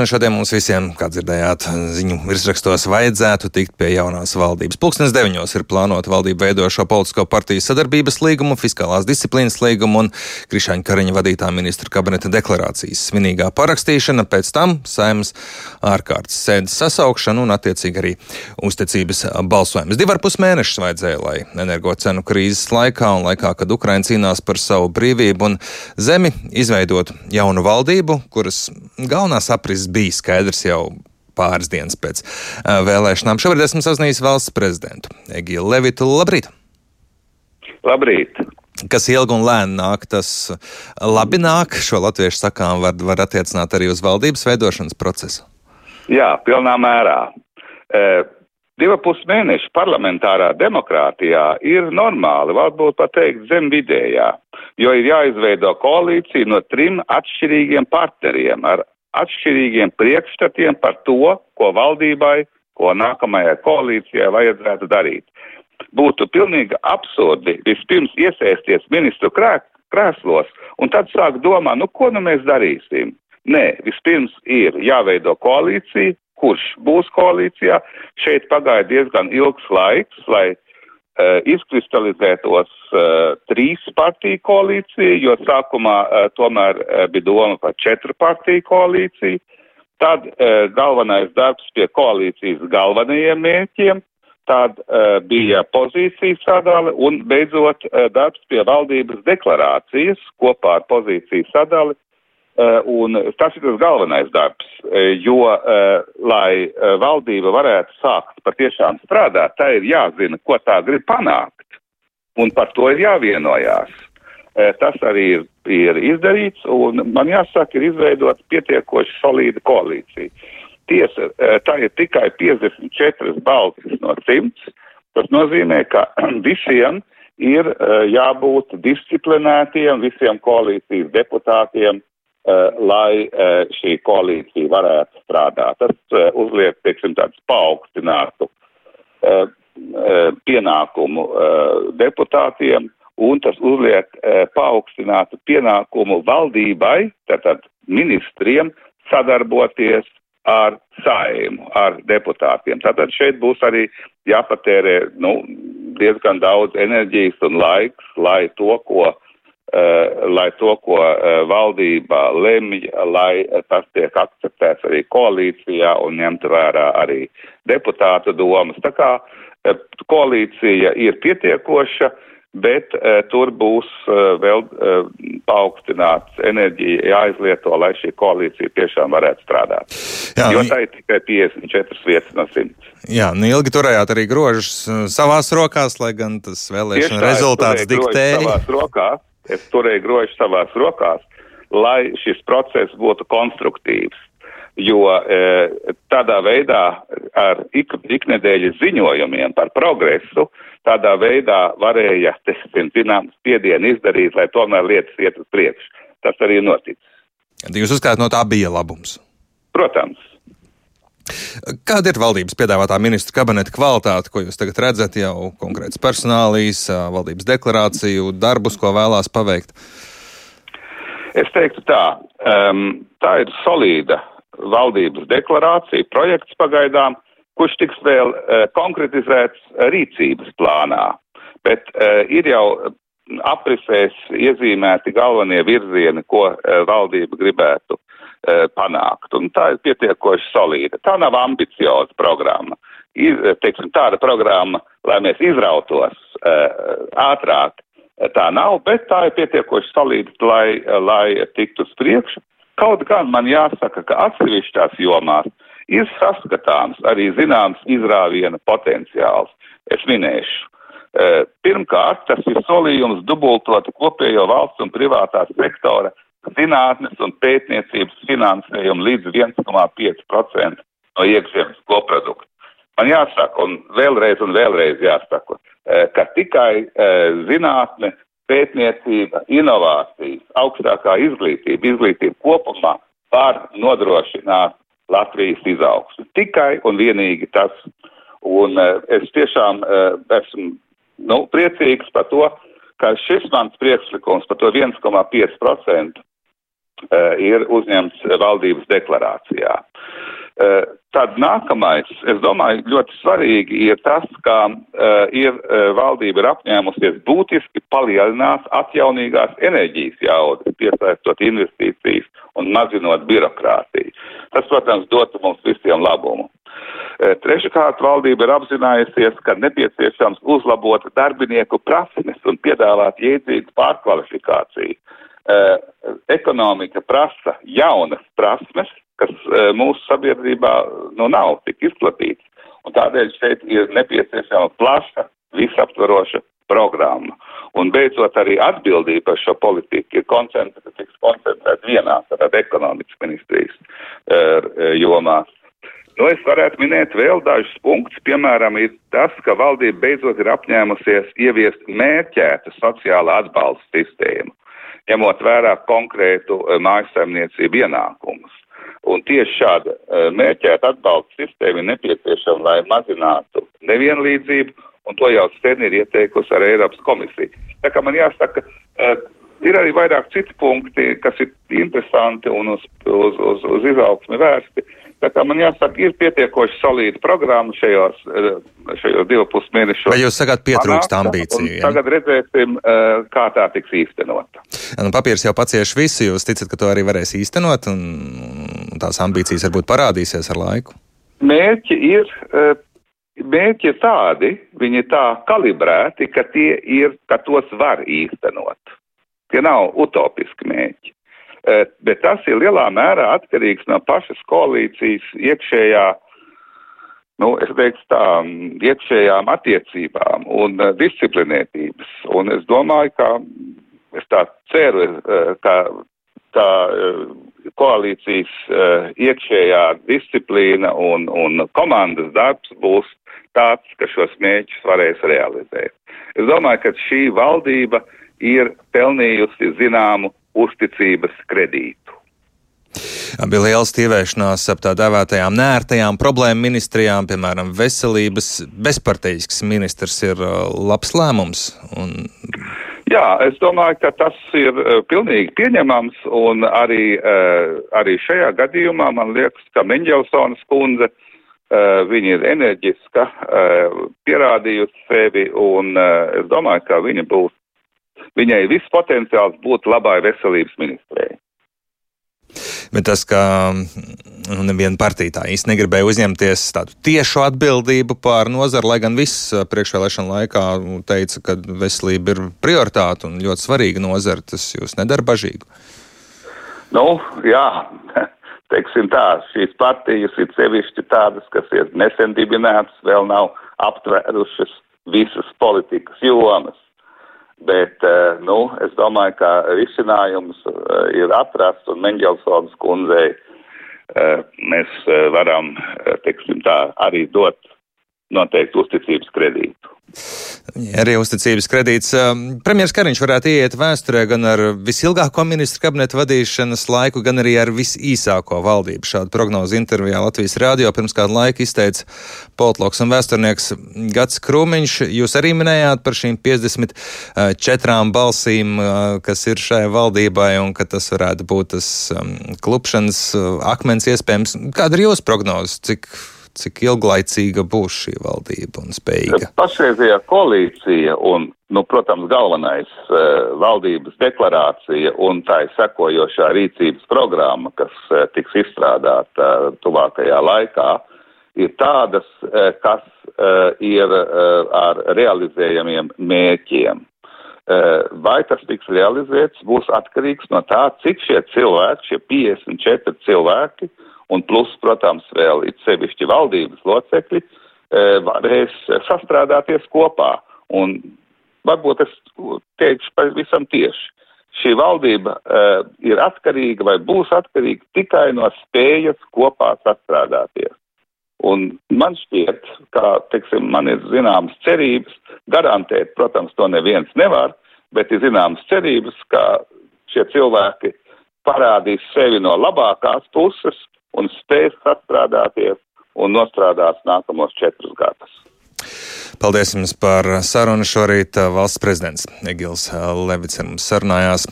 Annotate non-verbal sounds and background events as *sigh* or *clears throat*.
Šodien mums visiem, kā dzirdējāt, ziņu virsrakstos vajadzētu tikt pie jaunās valdības. Pūkstens deviņos ir plānota valdība veidošo politisko partiju sadarbības līgumu, fiskālās disciplīnas līgumu un Krišāņa Kariņa vadītā ministra kabineta deklarācijas svinīgā parakstīšana, pēc tam saimnes ārkārtas sēdes sasaukšana un attiecīgi arī uzticības balsojums. Divar pus mēnešus vajadzēja, lai energo cenu krīzes laikā un laikā, kad Ukraina cīnās par savu brīvību un zemi, izveidotu jaunu valdību, kuras galvenā sapris bija skaidrs jau pāris dienas pēc uh, vēlēšanām. Šobrīd esmu sazinājies valsts prezidentu Egilu Levitu. Labrīt! Labrīt! Kas ilgi un lēni nāk, tas labi nāk. Šo latviešu sakām var, var attiecināt arī uz valdības veidošanas procesu. Jā, pilnā mērā. E, divi pus mēneši parlamentārā demokrātijā ir normāli, varbūt pat teikt zem vidējā, jo ir jāizveido koalīcija no trim atšķirīgiem partneriem ar atšķirīgiem priekšstatiem par to, ko valdībai, ko nākamajai koalīcijai vajadzētu darīt. Būtu pilnīgi absurdi vispirms iesaisties ministru krēslos un tad sākt domāt, nu ko nu mēs darīsim. Nē, vispirms ir jāveido koalīcija, kurš būs koalīcijā. Šeit pagāja diezgan ilgs laiks, lai uh, izkristalizētos uh, trīs partiju koalīcija, jo sākumā uh, tomēr bija doma par četru partiju koalīciju. Tad galvenais darbs pie koalīcijas galvenajiem mērķiem, tad bija pozīcijas sadale un beidzot darbs pie valdības deklarācijas kopā ar pozīciju sadali Eh, un tas ir tas galvenais darbs, eh, jo, eh, lai valdība varētu sākt patiešām strādāt, tā ir jāzina, ko tā grib panākt, un par to ir jāvienojās. Tas arī ir, ir izdarīts, un man jāsaka, ir izveidot pietiekoši solīda koalīcija. Tiesa, tā ir tikai 54 balsis no 100. Tas nozīmē, ka *clears throat* visiem ir jābūt disciplinētiem, visiem koalīcijas deputātiem lai uh, šī koalīcija varētu strādāt. Tas uh, uzliek, teiksim, tāds paaugstinātu pienākumu deputātiem, un tas uzliek paaugstinātu pienākumu valdībai, tātad ministriem, sadarboties ar saimu, ar deputātiem. Tātad šeit būs arī jāpatērē, nu, diezgan daudz enerģijas un laiks, lai to, ko Uh, lai to, ko uh, valdība lemj, lai tas tiek akceptēts arī koalīcijā un ņemt vērā arī deputātu domas. Tā kā uh, koalīcija ir pietiekoša, bet tur būs vēl paaugstināts enerģija jāizlieto, lai šī koalīcija tiešām varētu strādāt. Jā, jo tā ir tikai 54 vietas no 100. Jā, nu ilgi turējāt arī grožus savās rokās, lai gan tas vēlēšana rezultāts diktēja. Savās rokās es turēju grožu savās rokās, lai šis process būtu konstruktīvs. Jo e, tādā veidā ar ik, iknedēļas ziņojumiem par progresu, tādā veidā varēja, teiksim, zināms, spiedienu izdarīt, lai tomēr lietas iet uz priekšu. Tas arī notic. Jūs uzskatāt, no tā bija labums? Protams. Kāda ir valdības piedāvātā ministra kabineta kvalitāte, ko jūs tagad redzat, jau konkrēts personālijas, valdības deklarāciju, darbus, ko vēlās paveikt? Es teiktu tā, um, tā ir solīda valdības deklarācija, projekts pagaidām, kurš tiks vēl uh, konkretizēts rīcības plānā. Bet uh, ir jau aprisēs iezīmēti galvenie virzieni, ko uh, valdība gribētu E, panākt. Un tā ir pietiekoši solīda. Tā nav ambicioza programma. Ir, teiksim, tāda programma, lai mēs izrautos uh, ātrāk, tā nav, bet tā ir pietiekoši solīda, lai, lai tiktu uz priekšu. Kaut gan man jāsaka, ka atsevišķās jomās ir saskatāms arī zināms izrāviena potenciāls. Es minēšu. Pirmkārt, tas ir solījums dubultot kopējo valsts un privātā sektora zinātnes un pētniecības finansējumu līdz 1,5% no iekšzemes koprodukta. Man jāsaka, un vēlreiz un vēlreiz jāsaka, e, ka tikai e, zinātne, pētniecība, inovācijas, augstākā izglītība, izglītība kopumā var nodrošināt Latvijas izaugsmu. Tikai un vienīgi tas. Un e, es tiešām esmu nu, priecīgs par to, ka šis mans priekšlikums par to 1,5% ir uzņemts valdības deklarācijā. Tad nākamais, es domāju, ļoti svarīgi ir tas, ka uh, ir valdība ir apņēmusies būtiski palielināt atjaunīgās enerģijas jaudu, piesaistot investīcijas un mazinot birokrātiju. Tas, protams, dotu mums visiem labumu. Treškārt, valdība ir apzinājusies, ka nepieciešams uzlabot darbinieku prasmes un piedāvāt jēdzīgu pārkvalifikāciju. Uh, ekonomika prasa jaunas prasmes, kas e, mūsu sabiedrībā nu, nav tik izplatīts. Un tādēļ šeit ir nepieciešama plaša, visaptvaroša programma. Un beidzot arī atbildība par šo politiku ir koncentrēta, tiks koncentrēta vienā, tātad ekonomikas ministrijas uh, jomā. Nu, es varētu minēt vēl dažus punktus. Piemēram, ir tas, ka valdība beidzot ir apņēmusies ieviest mērķētu sociālo atbalstu sistēmu, ņemot vērā konkrētu uh, mājasaimniecību ienākumus. Un tieši šāda uh, mērķēta atbalsta sistēma ir nepieciešama, lai mazinātu nevienlīdzību, un to jau sen ir ieteikusi arī Eiropas komisija. Tā kā man jāsaka, uh, ir arī vairāk citi punkti, kas ir interesanti un uz, uz, uz, uz izaugsmi vērsti. Tā kā man jāsaka, ir pietiekoši solīda programma šajos, šajos divu pus mēnešos. Vai jūs sakāt, pietrūkst ambīciju? Ja? Tagad redzēsim, kā tā tiks īstenota. Nu, papīrs jau pacieš visu, jūs ticat, ka to arī varēs īstenot, un tās ambīcijas varbūt parādīsies ar laiku? Mērķi ir, mērķi ir tādi, viņi ir tā kalibrēti, ka tie ir, ka tos var īstenot. Tie nav utopiski mērķi. Eh, bet tas ir lielā mērā atkarīgs no pašas koalīcijas iekšējā, nu, es teiktu tā, iekšējām attiecībām un uh, disciplinētības. Un es domāju, ka es tā ceru, uh, ka, uh, koalīcijas iekšējā disciplīna un, un komandas darbs būs tāds, ka šos mērķus varēs realizēt. Es domāju, ka šī valdība ir pelnījusi zināmu uzticības kredītu. Bija liela stīvēšanās ap tā dēvētajām nērtajām problēmu ministrijām, piemēram, veselības bezparteisks ministrs ir uh, labs lēmums. Un... Jā, es domāju, ka tas ir uh, pilnīgi pieņemams, un arī, uh, arī šajā gadījumā man liekas, ka Meņģelsons kundze, viņa ir enerģiska, pierādījusi sevi, un es domāju, ka viņa būs viņai viss potenciāls būt labai veselības ministrei. Bet tas, ka nu, neviena partija tā īsti negribēja uzņemties tādu tiešu atbildību pār nozaru, lai gan viss priekšvēlēšana laikā teica, ka veselība ir prioritāte un ļoti svarīga nozara, tas jūs nedara bažīgu. Nu, jā, *laughs* teiksim tā, šīs partijas ir sevišķi tādas, kas ir nesen dibinātas, vēl nav aptvērušas visas politikas jomas. Bet, eh, nu, es domāju, ka risinājums eh, ir atrasts un Menģelsons kundzei eh, mēs varam, teiksim tā, arī dot noteikti uzticības kredītu. Arī uzticības kredīts. Premjeras Kariņš varētu iet vēsturē gan ar visilgāko ministru kabinetu vadīšanas laiku, gan arī ar visīsāko valdību. Šādu prognozi intervijā Latvijas rādio pirms kādu laiku izteica politologs un vēsturnieks Gats Krūmiņš. Jūs arī minējāt par šīm 54 balsīm, kas ir šai valdībai, un ka tas varētu būt tas klupšanas akmens iespējams. Kāda ir jūsu prognoze? Cik cik ilglaicīga būs šī valdība un spējīga? Pašreizējā koalīcija un, nu, protams, galvenais uh, valdības deklarācija un tā sekojošā rīcības programma, kas uh, tiks izstrādāta uh, tuvākajā laikā, ir tādas, kas ir ar realizējamiem mērķiem. Vai tas tiks realizēts, būs atkarīgs no tā, cik šie cilvēki, šie 54 cilvēki, uh, un plus, protams, vēl it sevišķi valdības locekļi e, varēs sastrādāties kopā. Un varbūt es teikšu pavisam tieši. Šī valdība uh, ir atkarīga vai būs atkarīga tikai no spējas kopā sastrādāties. Un man šķiet, ka, teiksim, man ir zināmas cerības, garantēt, protams, to neviens nevar, bet ir zināmas cerības, ka šie cilvēki parādīs sevi no labākās puses un spēs sastrādāties un nostrādās nākamos četrus gadus. Paldies jums par sarunu šorīt. Valsts prezidents Egils Levits ar mums sarunājās.